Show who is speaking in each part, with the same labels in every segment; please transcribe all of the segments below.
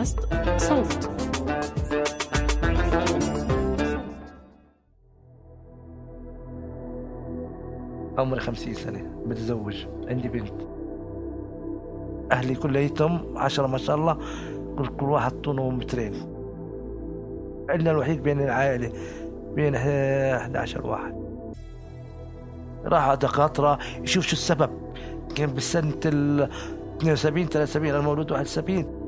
Speaker 1: بودكاست صوت.
Speaker 2: عمري خمسين سنة متزوج عندي بنت. أهلي كليتهم عشرة ما شاء الله كل, كل واحد طوله مترين. عندنا الوحيد بين العائلة بين 11 واحد. راح دكاترة يشوف شو السبب. كان بالسنة ال 72 73 أنا مولود 71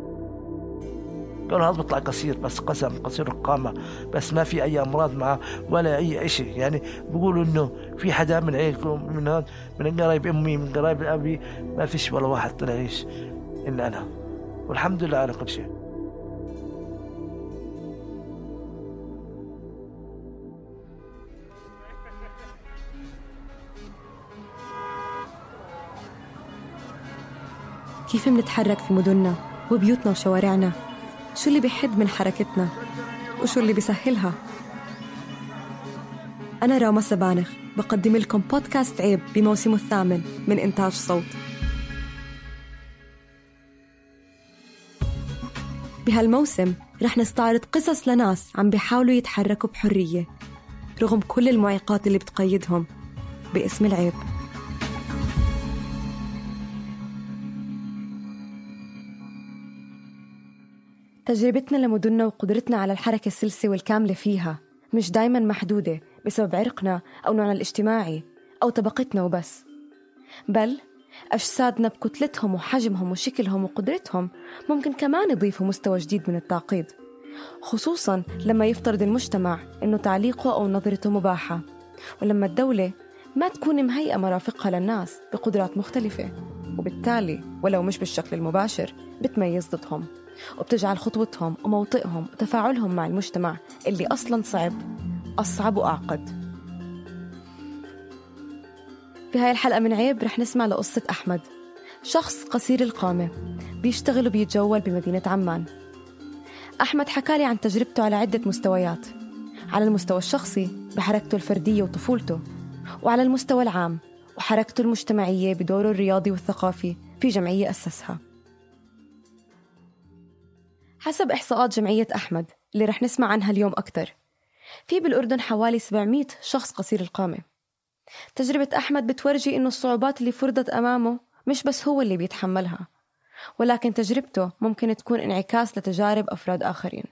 Speaker 2: قالوا هذا بيطلع قصير بس قسم قصير القامة بس ما في أي أمراض معه ولا أي شيء يعني بيقولوا إنه في حدا من عيلكم من هذا من قرايب أمي من قرايب أبي ما فيش ولا واحد طلع يعيش إلا أنا. والحمد لله على كل شيء.
Speaker 1: كيف منتحرك في مدننا وبيوتنا وشوارعنا؟ شو اللي بيحد من حركتنا وشو اللي بيسهلها؟ أنا راما سبانخ بقدم لكم بودكاست عيب بموسمه الثامن من إنتاج صوت. بهالموسم رح نستعرض قصص لناس عم بيحاولوا يتحركوا بحرية رغم كل المعيقات اللي بتقيدهم باسم العيب. تجربتنا لمدننا وقدرتنا على الحركة السلسة والكاملة فيها مش دايما محدودة بسبب عرقنا أو نوعنا الاجتماعي أو طبقتنا وبس. بل أجسادنا بكتلتهم وحجمهم وشكلهم وقدرتهم ممكن كمان يضيفوا مستوى جديد من التعقيد خصوصا لما يفترض المجتمع أنه تعليقه أو نظرته مباحة ولما الدولة ما تكون مهيئة مرافقها للناس بقدرات مختلفة وبالتالي ولو مش بالشكل المباشر بتميز ضدهم. وبتجعل خطوتهم وموطئهم وتفاعلهم مع المجتمع اللي أصلا صعب أصعب وأعقد. في هاي الحلقة من عيب رح نسمع لقصة أحمد شخص قصير القامة بيشتغل وبيتجول بمدينة عمان. أحمد حكالي عن تجربته على عدة مستويات على المستوى الشخصي بحركته الفردية وطفولته وعلى المستوى العام وحركته المجتمعية بدوره الرياضي والثقافي في جمعية أسسها. حسب إحصاءات جمعية أحمد اللي رح نسمع عنها اليوم أكثر في بالأردن حوالي 700 شخص قصير القامة. تجربة أحمد بتورجي إنه الصعوبات اللي فرضت أمامه مش بس هو اللي بيتحملها ولكن تجربته ممكن تكون انعكاس لتجارب أفراد آخرين.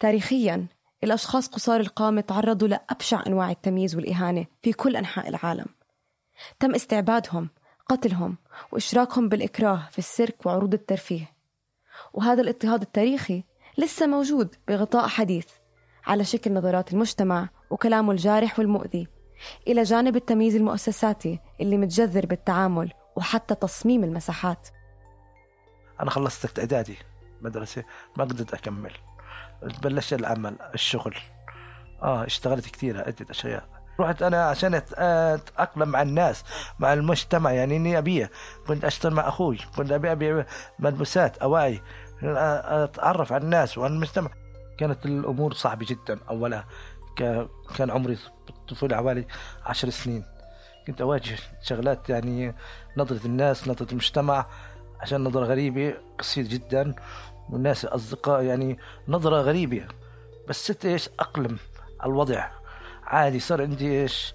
Speaker 1: تاريخيا الأشخاص قصار القامة تعرضوا لأبشع أنواع التمييز والإهانة في كل أنحاء العالم. تم استعبادهم قتلهم وإشراكهم بالإكراه في السيرك وعروض الترفيه. وهذا الاضطهاد التاريخي لسه موجود بغطاء حديث على شكل نظرات المجتمع وكلامه الجارح والمؤذي إلى جانب التمييز المؤسساتي اللي متجذر بالتعامل وحتى تصميم المساحات.
Speaker 2: أنا خلصت إعدادي مدرسة ما قدرت أكمل. بلشت العمل الشغل. آه اشتغلت كثير عدة أشياء. رحت أنا عشان أتأقلم مع الناس مع المجتمع يعني إني ابيه كنت أشتغل مع أخوي كنت ابي ابي ملبوسات أواعي أتعرف على الناس وعلى المجتمع. كانت الأمور صعبة جدا اولها كان عمري بالطفوله حوالي عشر سنين. كنت أواجه شغلات يعني نظرة الناس نظرة المجتمع عشان نظرة غريبة قصير جدا. والناس اصدقاء يعني نظرة غريبة. بس ست إيش؟ أقلم على الوضع. عادي صار عندي إيش؟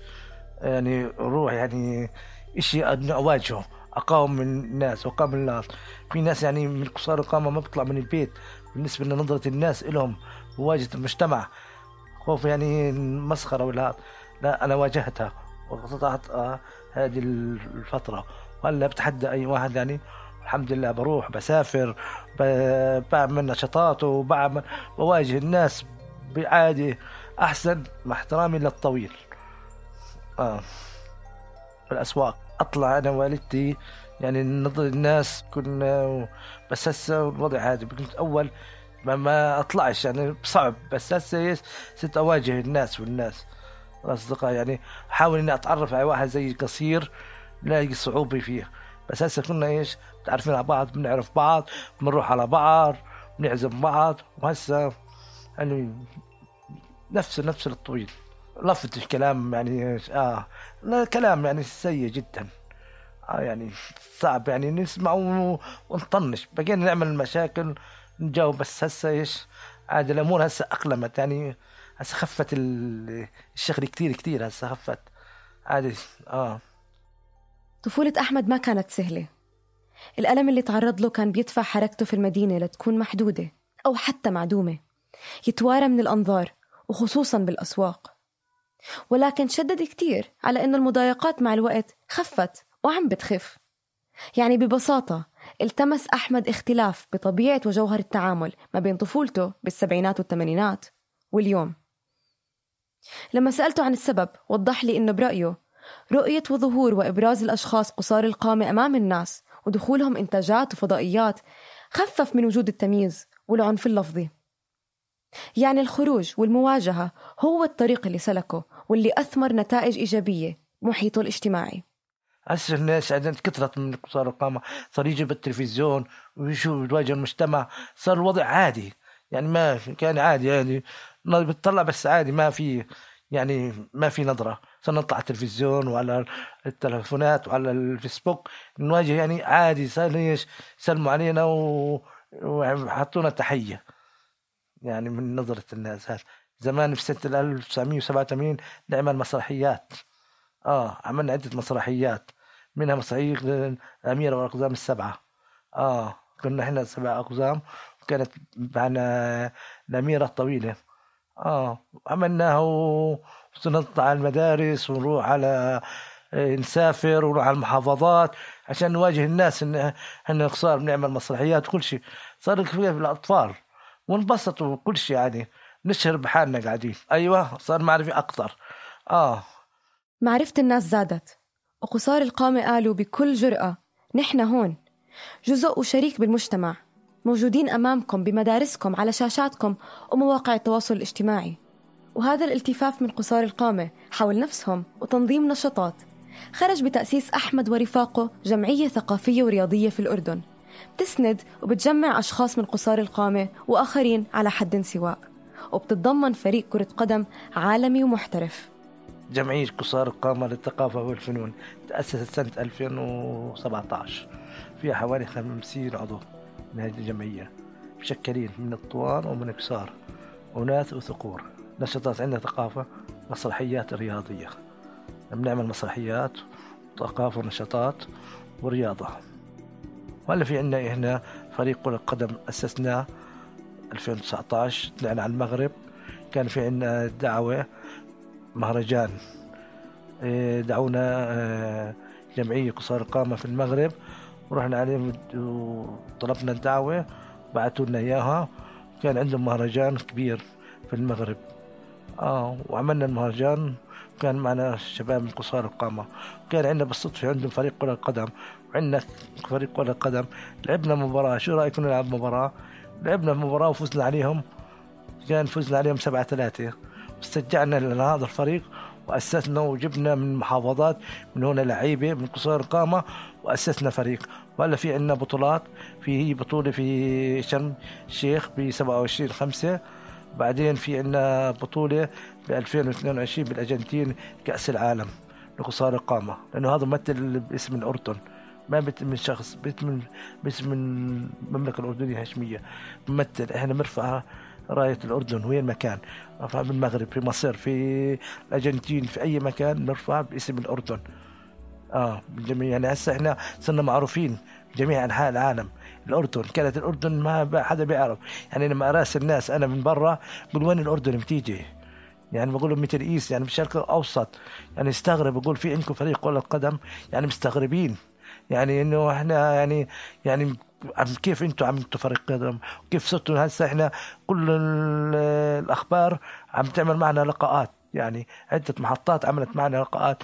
Speaker 2: يعني روح يعني إشي أواجهه أقاوم من الناس وأقاوم الناس. في ناس يعني من قصار القامة ما بيطلع من البيت بالنسبة لنظرة الناس لهم مواجهه المجتمع. خوف يعني مسخره ولا لا أنا واجهتها وقطعت آه هذه الفترة. وهلا بتحدى أي واحد يعني الحمد لله بروح بسافر بعمل نشاطات وبعمل بواجه الناس بعادي. أحسن مع احترامي للطويل. في الأسواق. أطلع أنا والدتي يعني نظر الناس كنا بس هسه الوضع عادي كنت أول ما, ما أطلعش يعني صعب بس هسه صرت أواجه الناس والناس. الأصدقاء يعني أحاول إني أتعرف على واحد زي قصير لاقي صعوبة فيه. بس هسه كنا إيش؟ متعرفين على بعض بنعرف بعض بنروح على بعض بنعزم بعض. وهسه يعني نفس نفس الطويل. لفت الكلام يعني آه لا كلام يعني سيء جدا. آه يعني صعب يعني نسمع ونطنش. بقينا نعمل مشاكل نجاوب بس هسه إيش؟ عاد الأمور هسه أقلمت يعني. هسه خفت الشغل كتير كتير هسه خفت. عادي آه.
Speaker 1: طفولة أحمد ما كانت سهلة. الألم اللي تعرض له كان بيدفع حركته في المدينة لتكون محدودة أو حتى معدومة. يتوارى من الأنظار. وخصوصا بالأسواق. ولكن شدد كتير على أن المضايقات مع الوقت خفت وعم بتخف. يعني ببساطة التمس أحمد اختلاف بطبيعة وجوهر التعامل ما بين طفولته بالسبعينات والثمانينات واليوم. لما سألته عن السبب وضح لي أنه برأيه رؤية وظهور وإبراز الأشخاص قصار القامة أمام الناس ودخولهم إنتاجات وفضائيات خفف من وجود التمييز والعنف اللفظي. يعني الخروج والمواجهة هو الطريق اللي سلكه واللي أثمر نتائج إيجابية محيطه الاجتماعي.
Speaker 2: هسه الناس عندنا كثرت من قصار القامة صار يجي بالتلفزيون ويشوف يواجه المجتمع صار الوضع عادي. يعني ما كان عادي يعني بتطلع بس عادي ما في يعني ما في نظرة. صرنا نطلع على التلفزيون وعلى التلفونات وعلى الفيسبوك نواجه يعني عادي. صار ليش؟ يسلموا علينا وحطونا تحية. يعني من نظرة الناس هذا. زمان في سنة 1987 نعمل مسرحيات. آه عملنا عدة مسرحيات. منها مسرحية الأميرة والأقزام السبعة. آه كنا إحنا سبع أقزام وكانت معنا الأميرة الطويلة. آه عملناها ونطلع على المدارس ونروح على آه، نسافر ونروح على المحافظات عشان نواجه الناس إن إحنا قصار بنعمل مسرحيات وكل شيء. صار في الأطفال. ونبسطوا وكل شيء يعني نشهر بحالنا قاعدين. أيوه صار معرفة أكثر. آه.
Speaker 1: معرفة الناس زادت. وقصار القامة قالوا بكل جرأة نحن هون. جزء وشريك بالمجتمع. موجودين أمامكم بمدارسكم على شاشاتكم ومواقع التواصل الاجتماعي. وهذا الالتفاف من قصار القامة حول نفسهم وتنظيم نشاطات. خرج بتأسيس أحمد ورفاقه جمعية ثقافية ورياضية في الأردن. بتسند وبتجمع أشخاص من قصار القامة وآخرين على حد سواء وبتتضمن فريق كرة قدم عالمي ومحترف.
Speaker 2: جمعية قصار القامة للثقافة والفنون تأسست سنة 2017 فيها حوالي 50 عضو من هذه الجمعية مشكلين من الطوال ومن القصار أناث وذكور نشاطات عندنا ثقافة مسرحيات رياضية. بنعمل مسرحيات ثقافة ونشاطات ورياضة. وهلا في عندنا هنا فريق كرة قدم أسسناه 2019 طلعنا على المغرب. كان في عندنا دعوة مهرجان. إيه، دعونا آه، جمعية قصار القامة في المغرب. ورحنا عليهم وطلبنا الدعوة بعثوا لنا إياها. كان عندهم مهرجان كبير في المغرب. آه وعملنا المهرجان. كان معنا شباب من قصار القامة. كان عندنا بالصدفة عندهم فريق كرة قدم. وعندنا فريق كرة قدم. لعبنا مباراة. شو رأيكم نلعب مباراة؟ لعبنا مباراة وفزنا عليهم. كان فزنا عليهم سبعة ثلاثة. استرجعنا لهذا الفريق وأسسنا وجبنا من محافظات. من هنا لعيبة من قصار القامة وأسسنا فريق. وهلا في عندنا بطولات. في بطولة في شرم الشيخ ب 27 5 بعدين في عندنا بطولة ب 2022 بالأرجنتين كأس العالم لقصار القامة لأنه هذا ممثل باسم الأردن ما من شخص من باسم المملكة الأردنية الهاشمية ممثل إحنا بنرفع راية الأردن وين مكان رفع بالمغرب في مصر في الأرجنتين في أي مكان نرفع باسم الأردن. آه يعني هسه إحنا صرنا معروفين جميع أنحاء العالم. الأردن كانت الأردن ما حدا بيعرف. يعني لما أراسل الناس أنا من برا بقول وين الأردن بتيجي؟ يعني بقول لهم مثل ايس يعني بالشرق الأوسط. يعني استغرب بقول في عندكم فريق كرة قدم يعني مستغربين. يعني إنه إحنا يعني يعني عم كيف أنتم عملتوا فريق قدم؟ كيف صرتوا؟ هسه إحنا كل الأخبار عم تعمل معنا لقاءات. يعني عدة محطات عملت معنا لقاءات.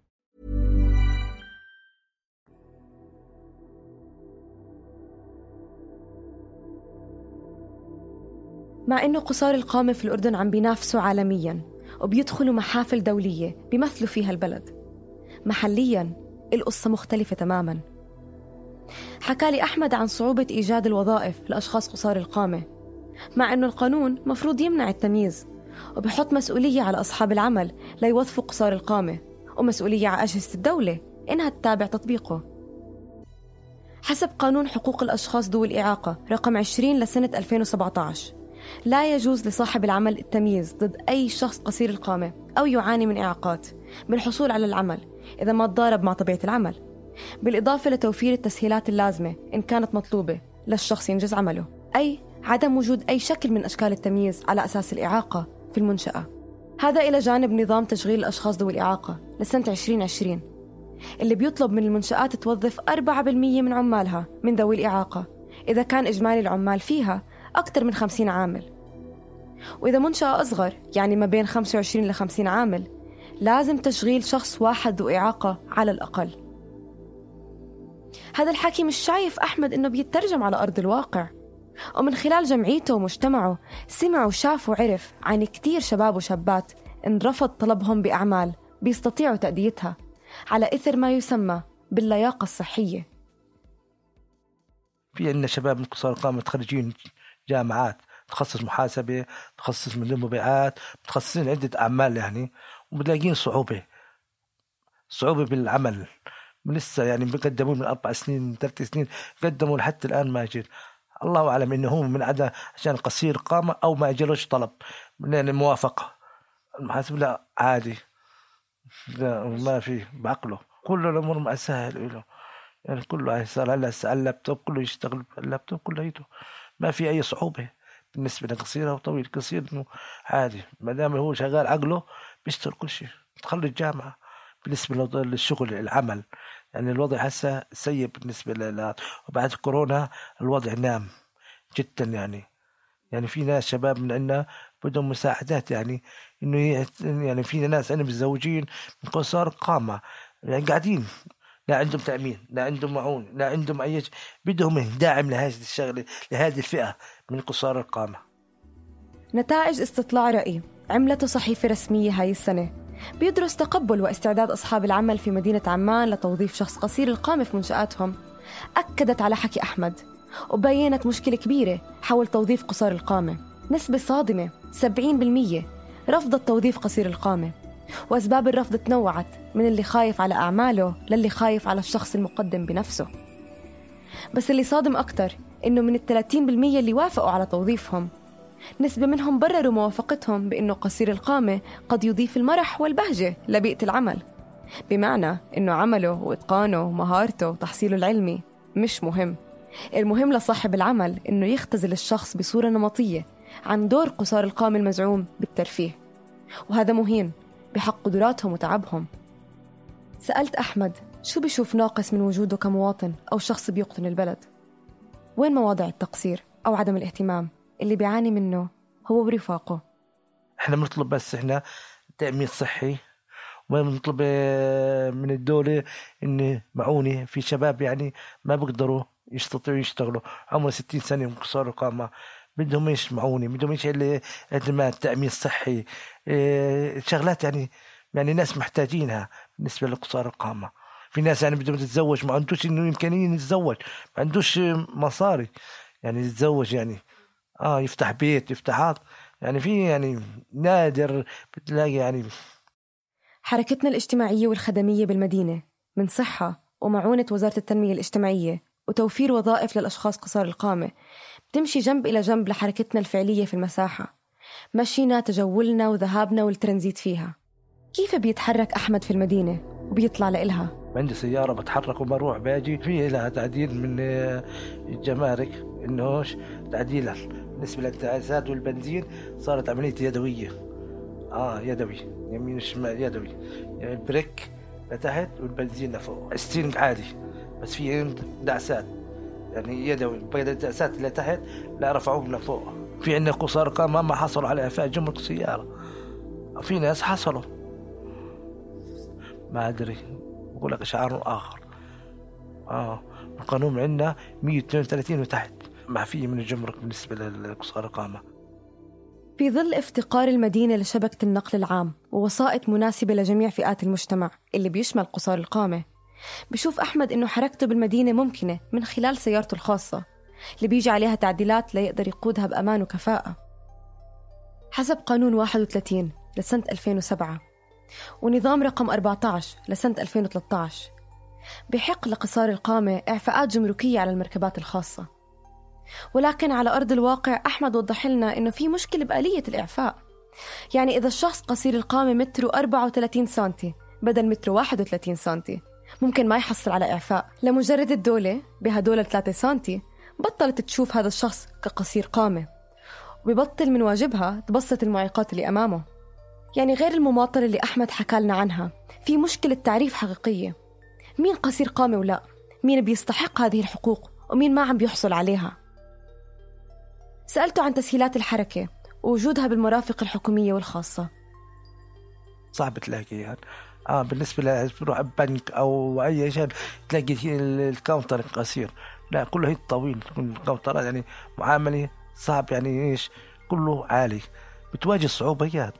Speaker 1: مع إنه قصار القامة في الأردن عم بينافسوا عالمياً وبيدخلوا محافل دولية بيمثلوا فيها البلد. محلياً القصة مختلفة تماماً. حكى لي أحمد عن صعوبة إيجاد الوظائف لأشخاص قصار القامة مع أنه القانون مفروض يمنع التمييز وبحط مسؤولية على أصحاب العمل ليوظفوا قصار القامة ومسؤولية على أجهزة الدولة إنها تتابع تطبيقه. حسب قانون حقوق الأشخاص ذوي الإعاقة رقم 20 لسنة 2017 لا يجوز لصاحب العمل التمييز ضد أي شخص قصير القامة أو يعاني من إعاقات بالحصول على العمل إذا ما تضارب مع طبيعة العمل. بالإضافة لتوفير التسهيلات اللازمة إن كانت مطلوبة للشخص ينجز عمله أي عدم وجود أي شكل من أشكال التمييز على أساس الإعاقة في المنشأة. هذا إلى جانب نظام تشغيل الأشخاص ذوي الإعاقة لسنة 2020 اللي بيطلب من المنشآت توظف 4% من عمالها من ذوي الإعاقة. إذا كان إجمالي العمال فيها أكثر من 50 عامل. وإذا منشأة أصغر يعني ما بين 25 ل 50 عامل لازم تشغيل شخص واحد ذو إعاقة على الأقل. هذا الحكي مش شايف أحمد إنه بيترجم على أرض الواقع. ومن خلال جمعيته ومجتمعه سمع وشاف وعرف عن كتير شباب وشابات انرفض طلبهم بأعمال بيستطيعوا تأديتها على إثر ما يسمى باللياقة الصحية.
Speaker 2: في عندنا شباب من قصار القامة متخرجين جامعات تخصص محاسبة تخصص من المبيعات متخصصين عدة أعمال يعني وبتلاقين صعوبة صعوبة بالعمل. لسه يعني بيقدموا من أربع سنين ثلاث سنين قدموا لحتى الآن ما أجل الله أعلم إنه هو من عدا عشان قصير قامة أو ما أجلوش طلب. يعني موافقة المحاسب لا عادي. لا ما في بعقله. كل الأمور ما سهل له. يعني كله صار هلا اللابتوب كله يشتغل اللابتوب كليته ما في أي صعوبة بالنسبة لقصيرة وطويل قصير إنه عادي ما دام هو شغال عقله بيشتغل كل شيء تخلي جامعة. بالنسبة للشغل العمل يعني الوضع هسه سيء بالنسبة ل وبعد كورونا الوضع نام جدا يعني. يعني في ناس شباب من عندنا بدهم مساعدات يعني إنه يعني في ناس أنا متزوجين من قصار قامة يعني قاعدين لا عندهم تأمين لا عندهم معون لا عندهم أي بدهم داعم لهذه الشغلة لهذه الفئة من قصار القامة.
Speaker 1: نتائج استطلاع رأي. عملته صحيفة رسمية هاي السنة. بيدرس تقبل واستعداد أصحاب العمل في مدينة عمان لتوظيف شخص قصير القامة في منشآتهم. أكدت على حكي أحمد. وبينت مشكلة كبيرة حول توظيف قصار القامة. نسبة صادمة 70% رفضت توظيف قصير القامة. وأسباب الرفض تنوعت من اللي خايف على أعماله للي خايف على الشخص المقدم بنفسه. بس اللي صادم أكتر إنه من الثلاثين بالمية اللي وافقوا على توظيفهم نسبة منهم برروا موافقتهم بأنه قصير القامة قد يضيف المرح والبهجة لبيئة العمل. بمعنى أنه عمله وإتقانه ومهارته وتحصيله العلمي مش مهم. المهم لصاحب العمل إنه يختزل الشخص بصورة نمطية عن دور قصار القامة المزعوم بالترفيه. وهذا مهين. بحق قدراتهم وتعبهم. سألت أحمد شو بيشوف ناقص من وجوده كمواطن أو شخص بيقطن البلد؟ وين مواضع التقصير أو عدم الاهتمام اللي بيعاني منه هو ورفاقه؟
Speaker 2: إحنا بنطلب بس إحنا تأمين صحي ونطلب آه، من الدولة إن معونة في شباب يعني ما بيقدروا يستطيعوا يشتغلوا. عمره 60 سنة وصاروا قامة بدهم إيش معونة بدهم إيش اللي خدمات تأمين صحي آه شغلات يعني يعني ناس محتاجينها بالنسبة لقصار القامة. في ناس يعني بدهم تتزوج ما عندوش إنه إمكانية يتزوج ما عندوش مصاري. يعني يتزوج يعني آه يفتح بيت يفتح هذا يعني في يعني نادر بتلاقي يعني
Speaker 1: حركتنا الاجتماعية والخدمية بالمدينة من صحة ومعونة وزارة التنمية الاجتماعية. وتوفير وظائف للأشخاص قصار القامة. بتمشي جنب إلى جنب لحركتنا الفعلية في المساحة. مشينا تجولنا وذهابنا والترانزيت فيها. كيف بيتحرك أحمد في المدينة وبيطلع لإلها؟
Speaker 2: عندي سيارة بتحرك وبروح باجي في لها تعديل من الجمارك انه تعديل بالنسبة للدعسات والبنزين صارت عملية يدوية. آه يدوي يمين شمال يدوي. يعني البريك لتحت والبنزين لفوق. steering عادي. بس في دعسات. يعني يدوي بين الدعسات لتحت لا رفعوهم لفوق في عندنا قصار قامة ما حصلوا على إعفاء جمرك سيارة. في ناس حصلوا. ما أدري. بقول لك شعار آخر. آه. القانون عندنا 132 وتحت. معفية من الجمرك بالنسبة لقصار القامة.
Speaker 1: في ظل افتقار المدينة لشبكة النقل العام ووسائط مناسبة لجميع فئات المجتمع اللي بيشمل قصار القامة بشوف أحمد إنه حركته بالمدينة ممكنة من خلال سيارته الخاصة اللي بيجي عليها تعديلات ليقدر يقودها بأمان وكفاءة. حسب قانون 31 لسنة 2007 ونظام رقم 14 لسنة 2013 بحق لقصار القامة إعفاءات جمركية على المركبات الخاصة. ولكن على أرض الواقع أحمد وضح لنا إنه في مشكلة بآلية الإعفاء. يعني إذا الشخص قصير القامة متر 34 سنتي بدل متر 31 سنتي. ممكن ما يحصل على إعفاء. لمجرد الدولة بهدول 3 سنتي بطلت تشوف هذا الشخص كقصير قامة وببطل من واجبها تبسط المعيقات اللي أمامه. يعني غير المماطلة اللي أحمد حكى لنا عنها في مشكلة تعريف حقيقية. مين قصير قامة ولا؟ مين بيستحق هذه الحقوق؟ ومين ما عم بيحصل عليها؟ سألته عن تسهيلات الحركة ووجودها بالمرافق الحكومية والخاصة.
Speaker 2: صعب تلاقيها. يعني. آه بالنسبة لتروح بنك أو أي شيء تلاقي الكاونتر قصير لا كله هي طويل ال counter ات يعني معاملة صعب يعني إيش؟ كله عالي. بتواجه صعوبيات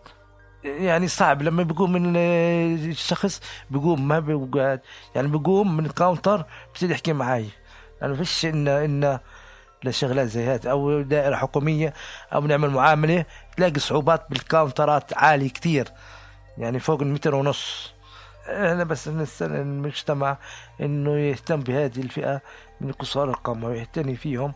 Speaker 2: يعني صعب لما بيقوم من الشخص بيقوم ما بيقعد يعني بيقوم من ال counter بصير يحكي معي يعني فيش إن إن لشغلات زي هات أو دائرة حكومية أو نعمل معاملة تلاقي صعوبات بال counter ات عالي كتير. يعني فوق المتر ونص. أنا بس نسأل المجتمع إنه يهتم بهذه الفئة من قصار القامه ويعتني فيهم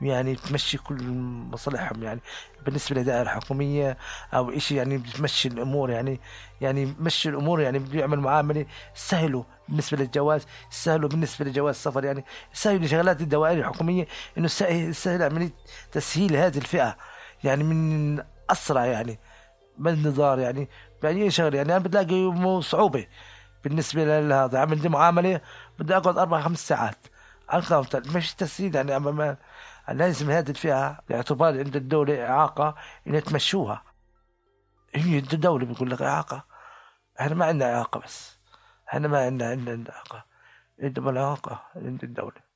Speaker 2: يعني تمشي كل مصالحهم يعني بالنسبة لدائره حكوميه أو إشي يعني بتمشي الأمور يعني يعني مشي الأمور يعني بده يعمل معاملة سهلوا بالنسبة للجواز سهلوا بالنسبة لجواز السفر يعني سهلوا شغلات الدوائر الحكومية إنه سهل عمليه تسهيل هذه الفئة يعني من أسرع يعني بالنظار يعني يعني شغله يعني أنا بتلاقي صعوبة بالنسبة لهذا. عملت معاملة بدي أقعد أربع خمس ساعات. على الكاونتر مش تسهيل. يعني أما لازم هذه الفئة باعتبار عند الدولة إعاقة إنها تمشوها هي الدولة بيقول لك إعاقة. إحنا ما عندنا إعاقة بس. إحنا ما عندنا عندنا إعاقة. عندنا الإعاقة عند الدولة.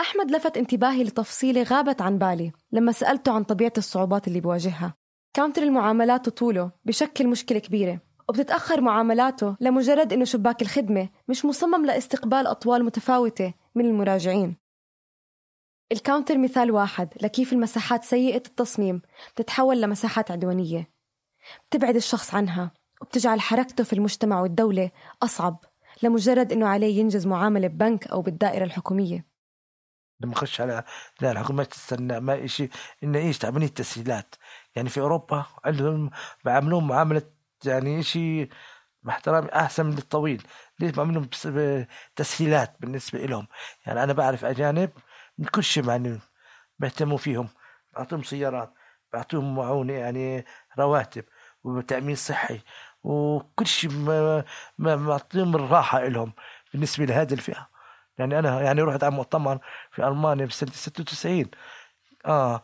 Speaker 1: أحمد لفت انتباهي لتفصيلة غابت عن بالي لما سألته عن طبيعة الصعوبات اللي بواجهها. counter المعاملات وطوله بشكل مشكلة كبيرة وبتتأخر معاملاته لمجرد إنه شباك الخدمة مش مصمم لاستقبال أطوال متفاوتة من المراجعين. ال counter مثال واحد لكيف المساحات سيئة التصميم بتتحول لمساحات عدوانية. بتبعد الشخص عنها وبتجعل حركته في المجتمع والدولة أصعب لمجرد أنه عليه ينجز معاملة ببنك أو بالدائرة الحكومية.
Speaker 2: لما خش على الحكومة تستنى ما إشي إنه إيش تعملين التسهيلات. يعني في أوروبا عندهم بعملون معاملة يعني إشي مع احترامي أحسن من الطويل. ليش بعملهم تسهيلات بالنسبة لهم يعني أنا بعرف أجانب من كل شيء يعني بيهتموا فيهم. بعطيهم سيارات بعطيهم معونة يعني رواتب وتأمين صحي وكل شيء معطيهم الراحة لهم بالنسبة لهذه الفئة. يعني أنا يعني رحت على مؤتمر في ألمانيا بسنة 96 آه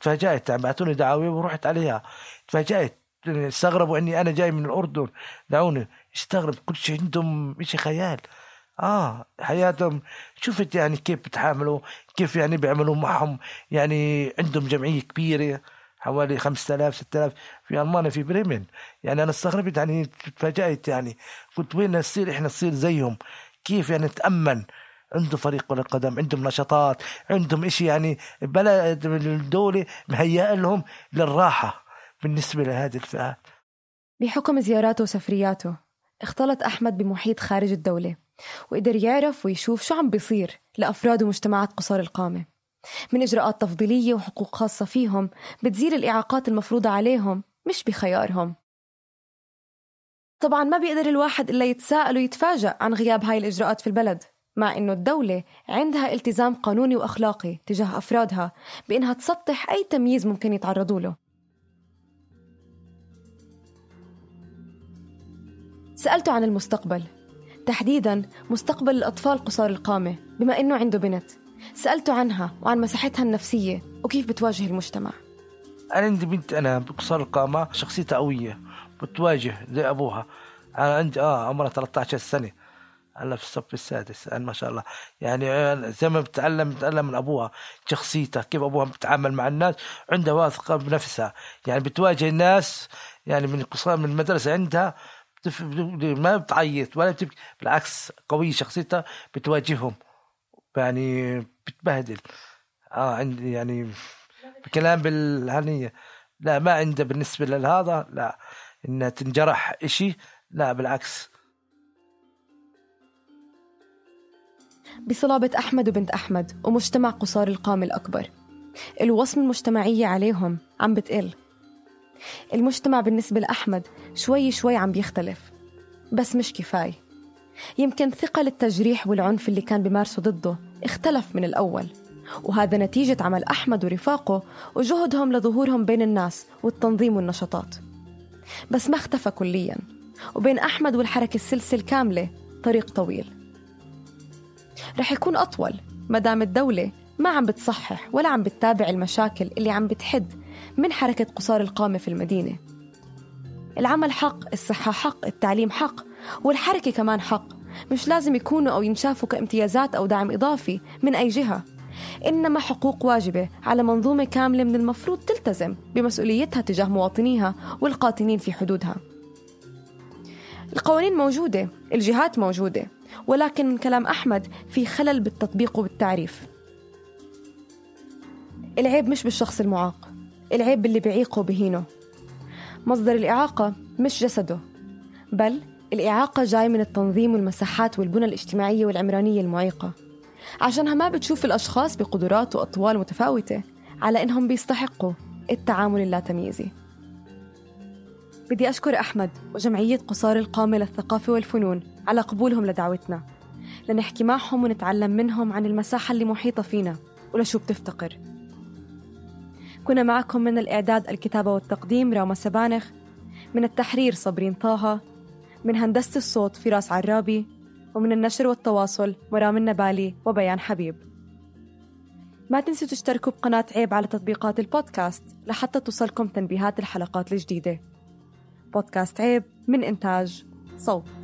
Speaker 2: تفاجأت بعثوني دعاوي ورحت عليها. تفاجأت استغربوا إني أنا جاي من الأردن. دعوني. استغرب كل شيء عندهم شيء خيال. آه حياتهم. شفت يعني كيف بتعاملوا كيف يعني بيعملوا معهم. يعني عندهم جمعية كبيرة حوالي 5000 6000 في ألمانيا في بريمن يعني أنا استغربت يعني تفاجأت يعني. قلت وين نصير؟ إحنا نصير زيهم. كيف يعني نتأمن؟ عنده فريق كرة قدم عندهم نشاطات عندهم إشي يعني بلد الدولة مهيئة لهم للراحة بالنسبة لهذه الفئات.
Speaker 1: بحكم زياراته وسفرياته اختلط أحمد بمحيط خارج الدولة وقدر يعرف ويشوف شو عم بيصير لأفراد ومجتمعات قصار القامة. من إجراءات تفضيلية وحقوق خاصة فيهم بتزيل الإعاقات المفروضة عليهم مش بخيارهم. طبعا ما بيقدر الواحد إلا يتساءل ويتفاجأ عن غياب هاي الإجراءات في البلد. مع إنه الدولة عندها التزام قانوني وأخلاقي تجاه أفرادها بإنها تسطح أي تمييز ممكن يتعرضوا له. سألته عن المستقبل. تحديدا مستقبل الأطفال قصار القامة بما إنه عنده بنت. سألته عنها وعن مساحتها النفسية وكيف بتواجه المجتمع.
Speaker 2: أنا عندي بنت أنا بقصار القامة شخصيتها قوية بتواجه زي أبوها. أنا عندي آه عمرها 13 سنة. هلا في الصف السادس ما شاء الله. يعني زي ما بتعلم بتعلم من أبوها شخصيتها كيف أبوها بتتعامل مع الناس عندها واثقة بنفسها. يعني بتواجه الناس يعني من من المدرسة عندها ما بتعيط ولا بتبكي بالعكس قوية شخصيتها بتواجههم. يعني بتبهدل. آه عندي يعني بكلام بالهنية. لا ما عنده بالنسبة لهذا لا. انها تنجرح إشي لا بالعكس.
Speaker 1: بصلابة أحمد وبنت أحمد ومجتمع قصار القامة الأكبر. الوصمة المجتمعية عليهم عم بتقل. المجتمع بالنسبة لأحمد شوي شوي عم بيختلف بس مش كفاية. يمكن ثقل التجريح والعنف اللي كان بمارسه ضده اختلف من الأول وهذا نتيجة عمل أحمد ورفاقه وجهدهم لظهورهم بين الناس والتنظيم والنشاطات. بس ما اختفى كليا وبين أحمد والحركة السلسل كاملة طريق طويل. رح يكون أطول. مدام الدولة ما عم بتصحح ولا عم بتتابع المشاكل اللي عم بتحد من حركة قصار القامة في المدينة. العمل حق الصحة حق التعليم حق والحركة كمان حق. مش لازم يكونوا أو ينشافوا كامتيازات أو دعم إضافي من أي جهة. إنما حقوق واجبة على منظومة كاملة من المفروض تلتزم بمسؤوليتها تجاه مواطنيها والقاطنين في حدودها. القوانين موجودة الجهات موجودة. ولكن من كلام أحمد في خلل بالتطبيق وبالتعريف. العيب مش بالشخص المعاق العيب باللي بيعيقه وبهينه. مصدر الإعاقة مش جسده بل الإعاقة جاي من التنظيم والمساحات والبنى الاجتماعية والعمرانية المعيقة. عشانها ما بتشوف الأشخاص بقدرات وأطوال متفاوتة على إنهم بيستحقوا التعامل اللاتمييزي بدي أشكر أحمد وجمعية قصار القامة للثقافة والفنون على قبولهم لدعوتنا. لنحكي معهم ونتعلم منهم عن المساحة اللي محيطة فينا ولشو بتفتقر. كنا معكم من الإعداد الكتابة والتقديم راما سبانخ من التحرير صبرين طه من هندسة الصوت فراس عرابي ومن النشر والتواصل مرام النبالي وبيان حبيب. ما تنسوا تشتركوا بقناة عيب على تطبيقات البودكاست لحتى توصلكم تنبيهات الحلقات الجديدة. بودكاست عيب من إنتاج صوت.